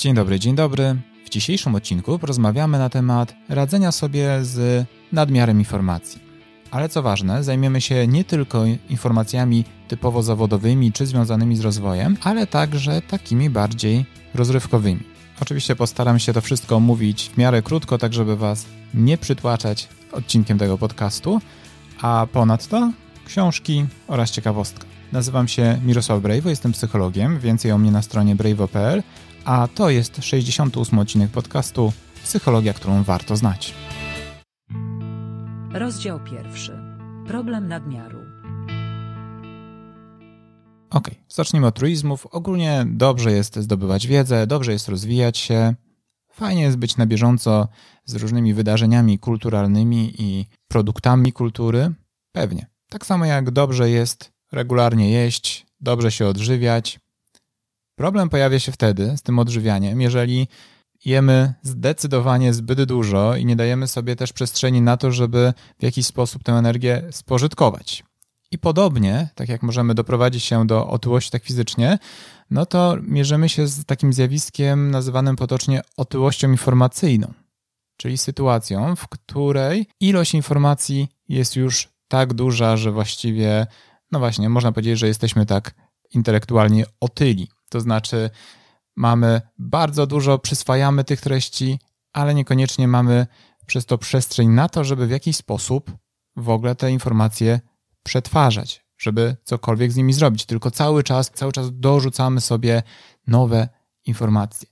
Dzień dobry, dzień dobry. W dzisiejszym odcinku porozmawiamy na temat radzenia sobie z nadmiarem informacji. Ale co ważne, zajmiemy się nie tylko informacjami typowo zawodowymi czy związanymi z rozwojem, ale także takimi bardziej rozrywkowymi. Oczywiście postaram się to wszystko omówić w miarę krótko, tak żeby Was nie przytłaczać odcinkiem tego podcastu, a ponadto książki oraz ciekawostka. Nazywam się Mirosław Brejwo, jestem psychologiem, więcej o mnie na stronie brejwo.pl, a to jest 68 odcinek podcastu Psychologia, którą warto znać. Rozdział pierwszy. Problem nadmiaru. Ok, zacznijmy od truizmów. Ogólnie dobrze jest zdobywać wiedzę, dobrze jest rozwijać się. Fajnie jest być na bieżąco z różnymi wydarzeniami kulturalnymi i produktami kultury. Pewnie. Tak samo jak dobrze jest regularnie jeść, dobrze się odżywiać. Problem pojawia się wtedy z tym odżywianiem, jeżeli jemy zdecydowanie zbyt dużo i nie dajemy sobie też przestrzeni na to, żeby w jakiś sposób tę energię spożytkować. I podobnie, tak jak możemy doprowadzić się do otyłości tak fizycznie, no to mierzymy się z takim zjawiskiem nazywanym potocznie otyłością informacyjną, czyli sytuacją, w której ilość informacji jest już tak duża, że właściwie, no właśnie, można powiedzieć, że jesteśmy tak intelektualnie otyli. To znaczy, mamy bardzo dużo, przyswajamy tych treści, ale niekoniecznie mamy przez to przestrzeń na to, żeby w jakiś sposób w ogóle te informacje przetwarzać, żeby cokolwiek z nimi zrobić. Tylko cały czas, cały czas dorzucamy sobie nowe informacje.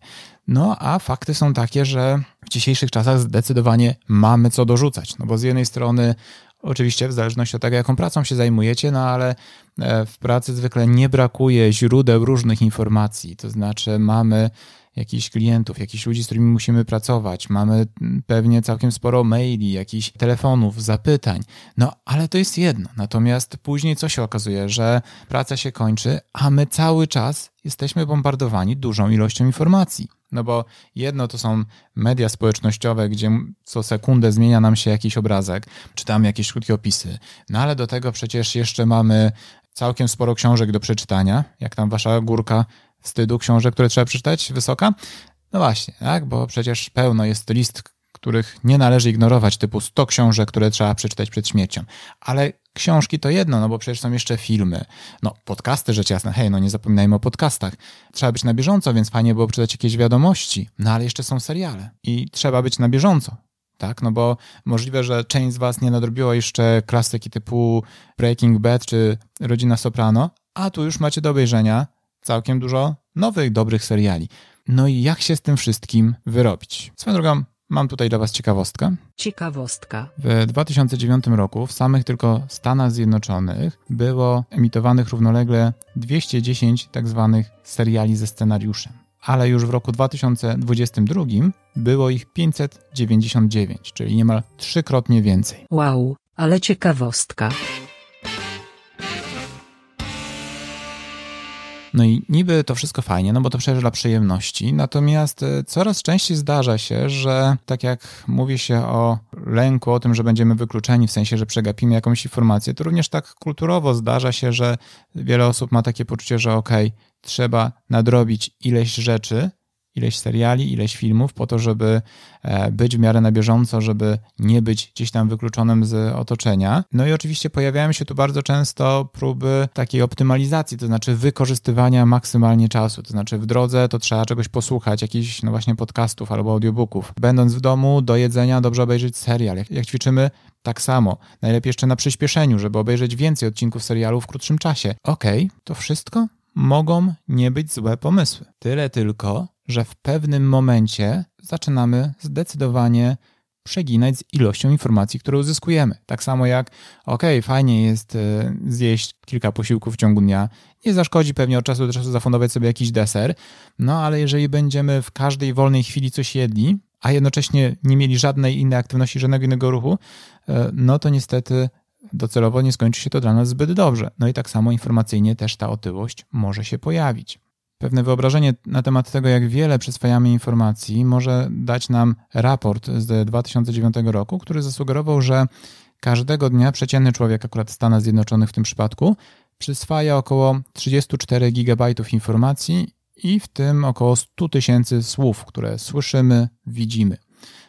No a fakty są takie, że w dzisiejszych czasach zdecydowanie mamy co dorzucać. No bo z jednej strony Oczywiście w zależności od tego, jaką pracą się zajmujecie, no ale e, w pracy zwykle nie brakuje źródeł różnych informacji. To znaczy, mamy jakichś klientów, jakichś ludzi, z którymi musimy pracować, mamy pewnie całkiem sporo maili, jakichś telefonów, zapytań. No ale to jest jedno. Natomiast później co się okazuje, że praca się kończy, a my cały czas jesteśmy bombardowani dużą ilością informacji. No bo jedno to są media społecznościowe, gdzie co sekundę zmienia nam się jakiś obrazek, czytamy jakieś krótkie opisy. No ale do tego przecież jeszcze mamy całkiem sporo książek do przeczytania, jak tam wasza górka wstydu książek, które trzeba przeczytać, wysoka. No właśnie, tak, bo przecież pełno jest list, których nie należy ignorować, typu 100 książek, które trzeba przeczytać przed śmiercią. Ale książki to jedno, no bo przecież są jeszcze filmy. No, podcasty, rzecz jasna. Hej, no nie zapominajmy o podcastach. Trzeba być na bieżąco, więc fajnie było przeczytać jakieś wiadomości. No ale jeszcze są seriale i trzeba być na bieżąco. Tak, no bo możliwe, że część z Was nie nadrobiła jeszcze klasyki typu Breaking Bad czy Rodzina Soprano, a tu już macie do obejrzenia całkiem dużo nowych, dobrych seriali. No i jak się z tym wszystkim wyrobić? Swoją drogą, Mam tutaj dla Was ciekawostkę. Ciekawostka. W 2009 roku w samych tylko Stanach Zjednoczonych było emitowanych równolegle 210 tak zwanych seriali ze scenariuszem. Ale już w roku 2022 było ich 599, czyli niemal trzykrotnie więcej. Wow, ale ciekawostka. No i niby to wszystko fajnie, no bo to przecież dla przyjemności, natomiast e, coraz częściej zdarza się, że tak jak mówi się o lęku, o tym, że będziemy wykluczeni, w sensie, że przegapimy jakąś informację, to również tak kulturowo zdarza się, że wiele osób ma takie poczucie, że okej, okay, trzeba nadrobić ileś rzeczy, ileś seriali, ileś filmów po to, żeby e, być w miarę na bieżąco, żeby nie być gdzieś tam wykluczonym z otoczenia. No i oczywiście pojawiają się tu bardzo często próby takiej optymalizacji, to znaczy wykorzystywania maksymalnie czasu. To znaczy w drodze to trzeba czegoś posłuchać, jakichś no właśnie podcastów albo audiobooków. Będąc w domu do jedzenia dobrze obejrzeć serial. Jak, jak ćwiczymy, tak samo. Najlepiej jeszcze na przyspieszeniu, żeby obejrzeć więcej odcinków serialu w krótszym czasie. Okej, okay, to wszystko mogą nie być złe pomysły. Tyle tylko, że w pewnym momencie zaczynamy zdecydowanie przeginać z ilością informacji, które uzyskujemy. Tak samo jak, ok, fajnie jest e, zjeść kilka posiłków w ciągu dnia, nie zaszkodzi pewnie od czasu do czasu zafundować sobie jakiś deser, no ale jeżeli będziemy w każdej wolnej chwili coś jedli, a jednocześnie nie mieli żadnej innej aktywności, żadnego innego ruchu, e, no to niestety docelowo nie skończy się to dla nas zbyt dobrze. No i tak samo informacyjnie też ta otyłość może się pojawić. Pewne wyobrażenie na temat tego, jak wiele przyswajamy informacji, może dać nam raport z 2009 roku, który zasugerował, że każdego dnia przeciętny człowiek, akurat Stanach Zjednoczonych w tym przypadku, przyswaja około 34 GB informacji i w tym około 100 tysięcy słów, które słyszymy, widzimy.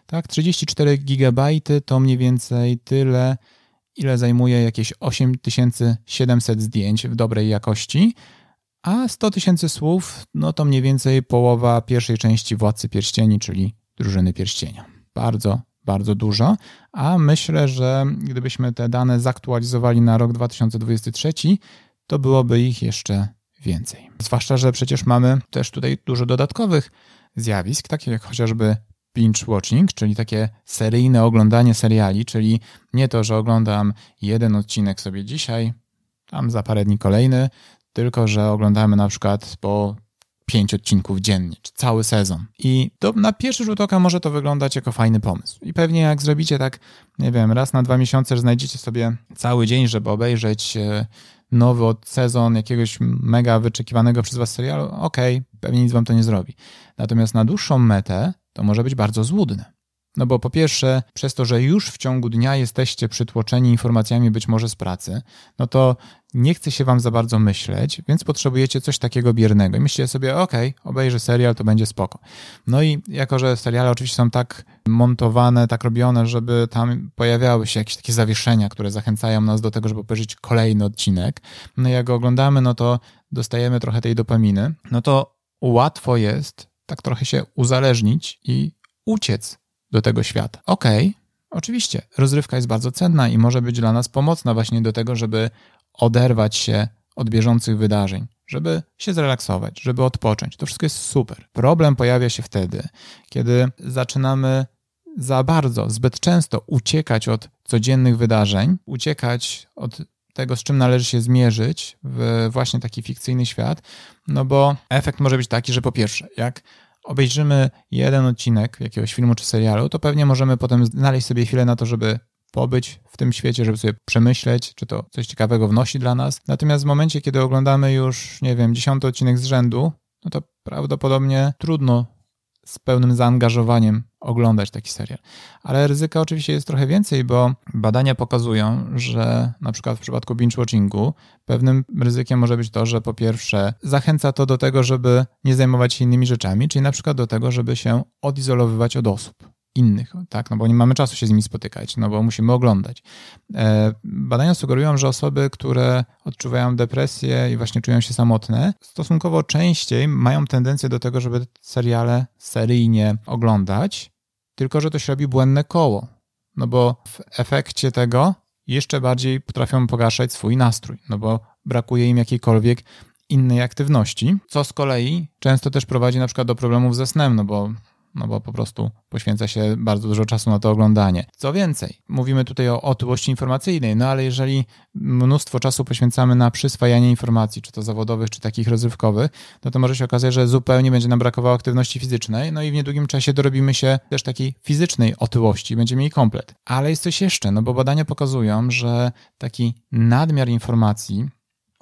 Tak, 34 GB to mniej więcej tyle, ile zajmuje jakieś 8700 zdjęć w dobrej jakości, a 100 tysięcy słów, no to mniej więcej połowa pierwszej części Władcy Pierścieni, czyli Drużyny Pierścienia. Bardzo, bardzo dużo, a myślę, że gdybyśmy te dane zaktualizowali na rok 2023, to byłoby ich jeszcze więcej. Zwłaszcza, że przecież mamy też tutaj dużo dodatkowych zjawisk, takich jak chociażby binge watching, czyli takie seryjne oglądanie seriali, czyli nie to, że oglądam jeden odcinek sobie dzisiaj, tam za parę dni kolejny, tylko że oglądamy na przykład po pięć odcinków dziennie, czy cały sezon. I to na pierwszy rzut oka może to wyglądać jako fajny pomysł. I pewnie jak zrobicie tak, nie wiem, raz na dwa miesiące, że znajdziecie sobie cały dzień, żeby obejrzeć e, nowy sezon jakiegoś mega wyczekiwanego przez was serialu, okej, okay, pewnie nic wam to nie zrobi. Natomiast na dłuższą metę to może być bardzo złudne. No bo po pierwsze, przez to, że już w ciągu dnia jesteście przytłoczeni informacjami być może z pracy, no to nie chce się wam za bardzo myśleć, więc potrzebujecie coś takiego biernego. I myślicie sobie, ok, obejrzę serial, to będzie spoko. No i jako, że seriale oczywiście są tak montowane, tak robione, żeby tam pojawiały się jakieś takie zawieszenia, które zachęcają nas do tego, żeby obejrzeć kolejny odcinek, no i jak go oglądamy, no to dostajemy trochę tej dopaminy, no to łatwo jest tak trochę się uzależnić i uciec do tego świata. Okej, okay, oczywiście, rozrywka jest bardzo cenna i może być dla nas pomocna właśnie do tego, żeby oderwać się od bieżących wydarzeń, żeby się zrelaksować, żeby odpocząć. To wszystko jest super. Problem pojawia się wtedy, kiedy zaczynamy za bardzo, zbyt często uciekać od codziennych wydarzeń, uciekać od tego, z czym należy się zmierzyć w właśnie taki fikcyjny świat, no bo efekt może być taki, że po pierwsze, jak obejrzymy jeden odcinek jakiegoś filmu czy serialu, to pewnie możemy potem znaleźć sobie chwilę na to, żeby pobyć w tym świecie, żeby sobie przemyśleć, czy to coś ciekawego wnosi dla nas. Natomiast w momencie, kiedy oglądamy już, nie wiem, dziesiąty odcinek z rzędu, no to prawdopodobnie trudno z pełnym zaangażowaniem oglądać taki serial. Ale ryzyka oczywiście jest trochę więcej, bo badania pokazują, że na przykład w przypadku binge-watchingu pewnym ryzykiem może być to, że po pierwsze zachęca to do tego, żeby nie zajmować się innymi rzeczami, czyli na przykład do tego, żeby się odizolowywać od osób innych, tak? No bo nie mamy czasu się z nimi spotykać, no bo musimy oglądać. E, badania sugerują, że osoby, które odczuwają depresję i właśnie czują się samotne, stosunkowo częściej mają tendencję do tego, żeby seriale seryjnie oglądać, tylko że to się robi błędne koło. No bo w efekcie tego jeszcze bardziej potrafią pogarszać swój nastrój, no bo brakuje im jakiejkolwiek innej aktywności, co z kolei często też prowadzi na przykład do problemów ze snem, no bo no bo po prostu poświęca się bardzo dużo czasu na to oglądanie. Co więcej, mówimy tutaj o otyłości informacyjnej, no ale jeżeli mnóstwo czasu poświęcamy na przyswajanie informacji, czy to zawodowych, czy takich rozrywkowych, no to może się okazać, że zupełnie będzie nam brakowało aktywności fizycznej, no i w niedługim czasie dorobimy się też takiej fizycznej otyłości, będziemy mieli komplet. Ale jest coś jeszcze, no bo badania pokazują, że taki nadmiar informacji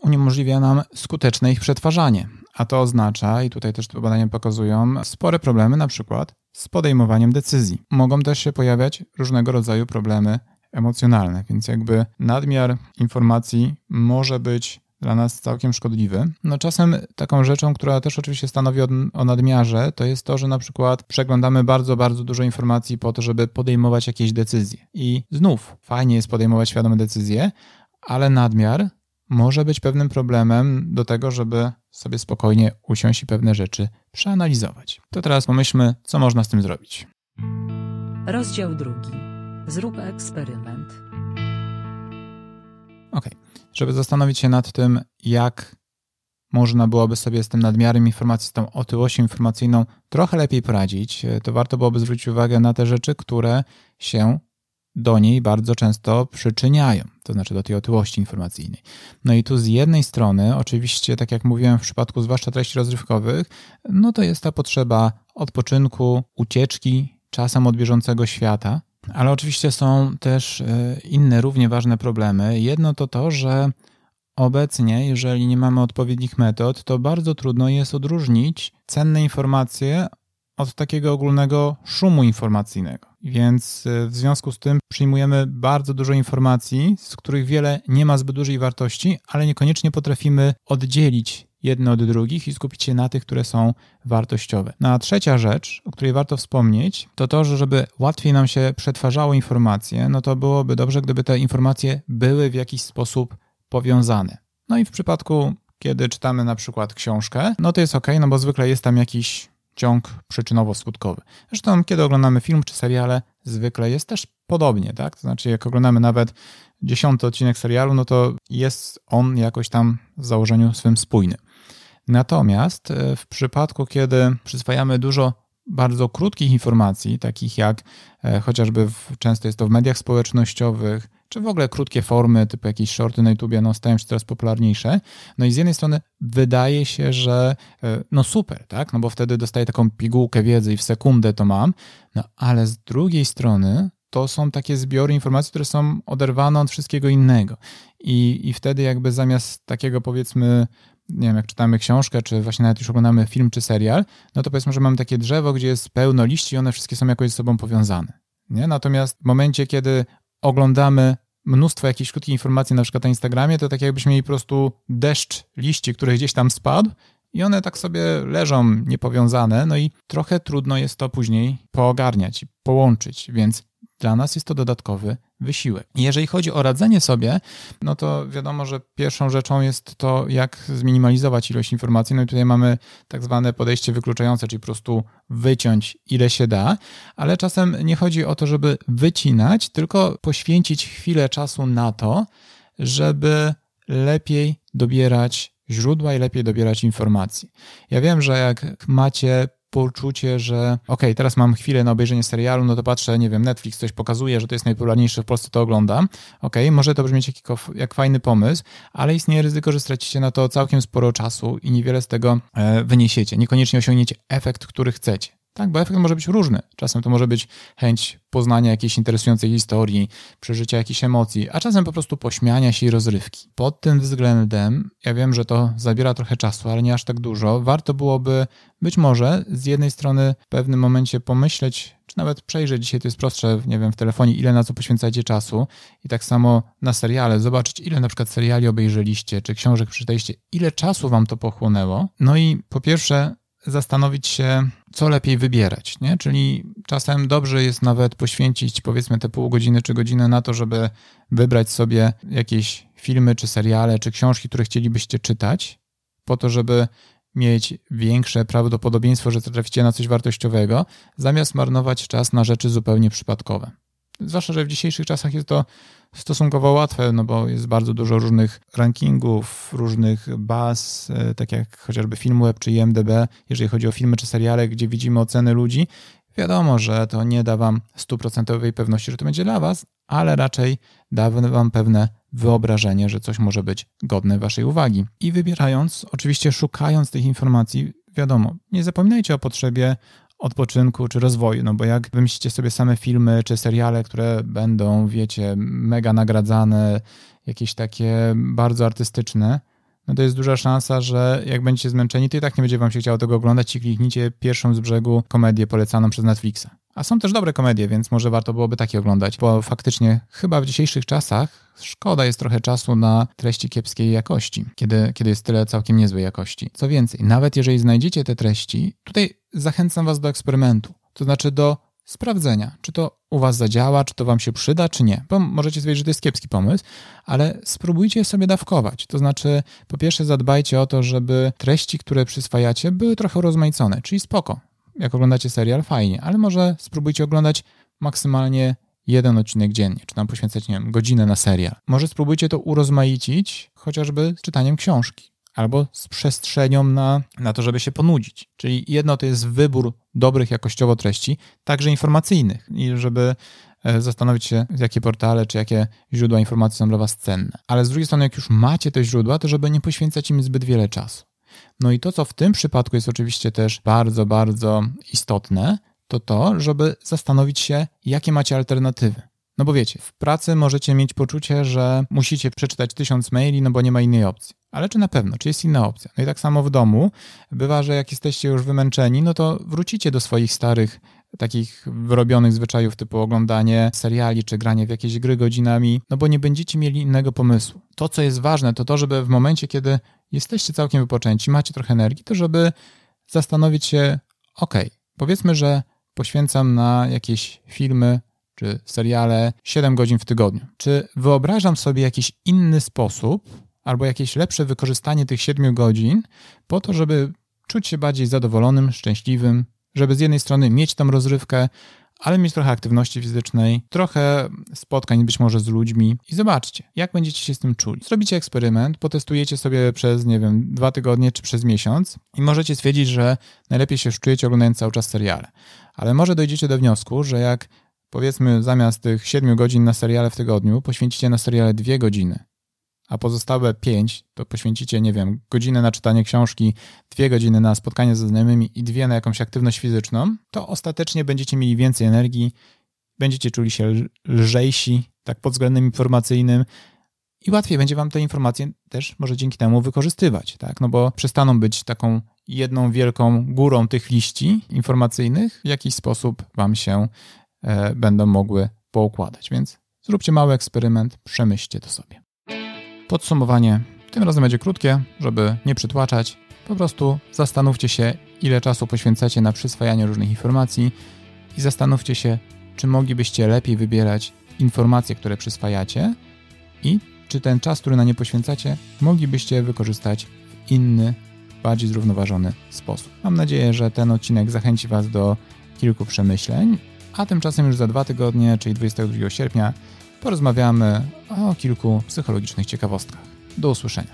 uniemożliwia nam skuteczne ich przetwarzanie. A to oznacza, i tutaj też te badania pokazują, spore problemy na przykład z podejmowaniem decyzji. Mogą też się pojawiać różnego rodzaju problemy emocjonalne, więc jakby nadmiar informacji może być dla nas całkiem szkodliwy. No czasem taką rzeczą, która też oczywiście stanowi o, o nadmiarze, to jest to, że na przykład przeglądamy bardzo, bardzo dużo informacji po to, żeby podejmować jakieś decyzje. I znów fajnie jest podejmować świadome decyzje, ale nadmiar może być pewnym problemem do tego, żeby sobie spokojnie usiąść i pewne rzeczy przeanalizować. To teraz pomyślmy, co można z tym zrobić. Rozdział drugi. Zrób eksperyment. Ok. Żeby zastanowić się nad tym, jak można byłoby sobie z tym nadmiarem informacji, z tą otyłością informacyjną trochę lepiej poradzić, to warto byłoby zwrócić uwagę na te rzeczy, które się do niej bardzo często przyczyniają, to znaczy do tej otyłości informacyjnej. No i tu z jednej strony, oczywiście, tak jak mówiłem w przypadku zwłaszcza treści rozrywkowych, no to jest ta potrzeba odpoczynku, ucieczki czasem od bieżącego świata, ale oczywiście są też e, inne równie ważne problemy. Jedno to to, że obecnie, jeżeli nie mamy odpowiednich metod, to bardzo trudno jest odróżnić cenne informacje od takiego ogólnego szumu informacyjnego. Więc y, w związku z tym przyjmujemy bardzo dużo informacji, z których wiele nie ma zbyt dużej wartości, ale niekoniecznie potrafimy oddzielić jedne od drugich i skupić się na tych, które są wartościowe. No a trzecia rzecz, o której warto wspomnieć, to to, że żeby łatwiej nam się przetwarzało informacje, no to byłoby dobrze, gdyby te informacje były w jakiś sposób powiązane. No i w przypadku, kiedy czytamy na przykład książkę, no to jest ok, no bo zwykle jest tam jakiś ciąg przyczynowo-skutkowy. Zresztą, kiedy oglądamy film czy seriale, zwykle jest też podobnie, tak? To znaczy, jak oglądamy nawet dziesiąty odcinek serialu, no to jest on jakoś tam w założeniu swym spójny. Natomiast e, w przypadku, kiedy przyswajamy dużo bardzo krótkich informacji, takich jak e, chociażby w, często jest to w mediach społecznościowych, czy w ogóle krótkie formy, typu jakieś shorty na YouTubie, no stają się coraz popularniejsze. No i z jednej strony wydaje się, że e, no super, tak? No bo wtedy dostaję taką pigułkę wiedzy i w sekundę to mam, no ale z drugiej strony to są takie zbiory informacji, które są oderwane od wszystkiego innego. I, I wtedy jakby zamiast takiego powiedzmy nie wiem, jak czytamy książkę, czy właśnie nawet już oglądamy film czy serial, no to powiedzmy, że mamy takie drzewo, gdzie jest pełno liści i one wszystkie są jakoś ze sobą powiązane. Nie? Natomiast w momencie, kiedy oglądamy mnóstwo jakichś krótkich informacji na przykład na Instagramie, to tak jakbyśmy mieli po prostu deszcz liści, który gdzieś tam spadł i one tak sobie leżą niepowiązane, no i trochę trudno jest to później poogarniać i połączyć, więc dla nas jest to dodatkowy wysiłek. Jeżeli chodzi o radzenie sobie, no to wiadomo, że pierwszą rzeczą jest to, jak zminimalizować ilość informacji. No i tutaj mamy tak zwane podejście wykluczające, czyli po prostu wyciąć ile się da, ale czasem nie chodzi o to, żeby wycinać, tylko poświęcić chwilę czasu na to, żeby lepiej dobierać źródła i lepiej dobierać informacji. Ja wiem, że jak macie poczucie, że ok, teraz mam chwilę na obejrzenie serialu, no to patrzę, nie wiem, Netflix coś pokazuje, że to jest najpopularniejsze w Polsce, to oglądam. Ok, może to brzmieć jak, jak fajny pomysł, ale istnieje ryzyko, że stracicie na to całkiem sporo czasu i niewiele z tego e, wyniesiecie. Niekoniecznie osiągniecie efekt, który chcecie. Tak, bo efekt może być różny. Czasem to może być chęć poznania jakiejś interesującej historii, przeżycia jakichś emocji, a czasem po prostu pośmiania się i rozrywki. Pod tym względem, ja wiem, że to zabiera trochę czasu, ale nie aż tak dużo. Warto byłoby być może z jednej strony w pewnym momencie pomyśleć, czy nawet przejrzeć, dzisiaj to jest prostsze, nie wiem, w telefonie, ile na co poświęcacie czasu i tak samo na seriale, zobaczyć, ile na przykład seriali obejrzeliście, czy książek przeczytaliście, ile czasu wam to pochłonęło. No i po pierwsze, zastanowić się, co lepiej wybierać, nie? Czyli czasem dobrze jest nawet poświęcić powiedzmy te pół godziny czy godzinę na to, żeby wybrać sobie jakieś filmy, czy seriale, czy książki, które chcielibyście czytać, po to, żeby mieć większe prawdopodobieństwo, że traficie na coś wartościowego, zamiast marnować czas na rzeczy zupełnie przypadkowe. Zwłaszcza, że w dzisiejszych czasach jest to stosunkowo łatwe, no bo jest bardzo dużo różnych rankingów, różnych baz, e, tak jak chociażby Filmweb czy IMDB, jeżeli chodzi o filmy czy seriale, gdzie widzimy oceny ludzi. Wiadomo, że to nie da wam stuprocentowej pewności, że to będzie dla was, ale raczej da wam pewne wyobrażenie, że coś może być godne waszej uwagi. I wybierając, oczywiście szukając tych informacji, wiadomo, nie zapominajcie o potrzebie odpoczynku czy rozwoju, no bo jak wymyślicie sobie same filmy czy seriale, które będą, wiecie, mega nagradzane, jakieś takie bardzo artystyczne, no to jest duża szansa, że jak będziecie zmęczeni, to i tak nie będzie wam się chciało tego oglądać i kliknijcie pierwszą z brzegu komedię polecaną przez Netflixa. A są też dobre komedie, więc może warto byłoby takie oglądać, bo faktycznie chyba w dzisiejszych czasach szkoda jest trochę czasu na treści kiepskiej jakości, kiedy, kiedy jest tyle całkiem niezłej jakości. Co więcej, nawet jeżeli znajdziecie te treści, tutaj zachęcam was do eksperymentu, to znaczy do sprawdzenia, czy to u was zadziała, czy to wam się przyda, czy nie. Bo możecie stwierdzić, że to jest kiepski pomysł, ale spróbujcie sobie dawkować. To znaczy, po pierwsze zadbajcie o to, żeby treści, które przyswajacie, były trochę rozmaicone, czyli spoko jak oglądacie serial, fajnie, ale może spróbujcie oglądać maksymalnie jeden odcinek dziennie, czy tam poświęcać, nie wiem, godzinę na serial. Może spróbujcie to urozmaicić chociażby z czytaniem książki albo z przestrzenią na, na to, żeby się ponudzić. Czyli jedno to jest wybór dobrych jakościowo treści, także informacyjnych, i żeby e, zastanowić się, jakie portale czy jakie źródła informacji są dla Was cenne. Ale z drugiej strony, jak już macie te źródła, to żeby nie poświęcać im zbyt wiele czasu. No i to, co w tym przypadku jest oczywiście też bardzo, bardzo istotne, to to, żeby zastanowić się, jakie macie alternatywy. No bo wiecie, w pracy możecie mieć poczucie, że musicie przeczytać tysiąc maili, no bo nie ma innej opcji. Ale czy na pewno, czy jest inna opcja? No i tak samo w domu bywa, że jak jesteście już wymęczeni, no to wrócicie do swoich starych, takich wyrobionych zwyczajów typu oglądanie seriali czy granie w jakieś gry godzinami, no bo nie będziecie mieli innego pomysłu. To, co jest ważne, to to, żeby w momencie, kiedy jesteście całkiem wypoczęci, macie trochę energii, to żeby zastanowić się, ok, powiedzmy, że poświęcam na jakieś filmy czy seriale 7 godzin w tygodniu. Czy wyobrażam sobie jakiś inny sposób albo jakieś lepsze wykorzystanie tych 7 godzin po to, żeby czuć się bardziej zadowolonym, szczęśliwym, żeby z jednej strony mieć tam rozrywkę, ale mieć trochę aktywności fizycznej, trochę spotkań być może z ludźmi i zobaczcie, jak będziecie się z tym czuli. Zrobicie eksperyment, potestujecie sobie przez, nie wiem, dwa tygodnie czy przez miesiąc i możecie stwierdzić, że najlepiej się czujecie oglądając cały czas seriale. Ale może dojdziecie do wniosku, że jak powiedzmy zamiast tych 7 godzin na seriale w tygodniu poświęcicie na seriale 2 godziny, a pozostałe 5 to poświęcicie, nie wiem, godzinę na czytanie książki, dwie godziny na spotkanie ze znajomymi i dwie na jakąś aktywność fizyczną, to ostatecznie będziecie mieli więcej energii, będziecie czuli się lżejsi, tak pod względem informacyjnym i łatwiej będzie wam te informacje też może dzięki temu wykorzystywać, tak? No bo przestaną być taką jedną wielką górą tych liści informacyjnych, w jakiś sposób wam się e, będą mogły poukładać. Więc zróbcie mały eksperyment, przemyślcie to sobie. Podsumowanie tym razem będzie krótkie, żeby nie przytłaczać. Po prostu zastanówcie się, ile czasu poświęcacie na przyswajanie różnych informacji i zastanówcie się, czy moglibyście lepiej wybierać informacje, które przyswajacie i czy ten czas, który na nie poświęcacie, moglibyście wykorzystać w inny, bardziej zrównoważony sposób. Mam nadzieję, że ten odcinek zachęci Was do kilku przemyśleń, a tymczasem już za dwa tygodnie, czyli 22 sierpnia, porozmawiamy o kilku psychologicznych ciekawostkach. Do usłyszenia.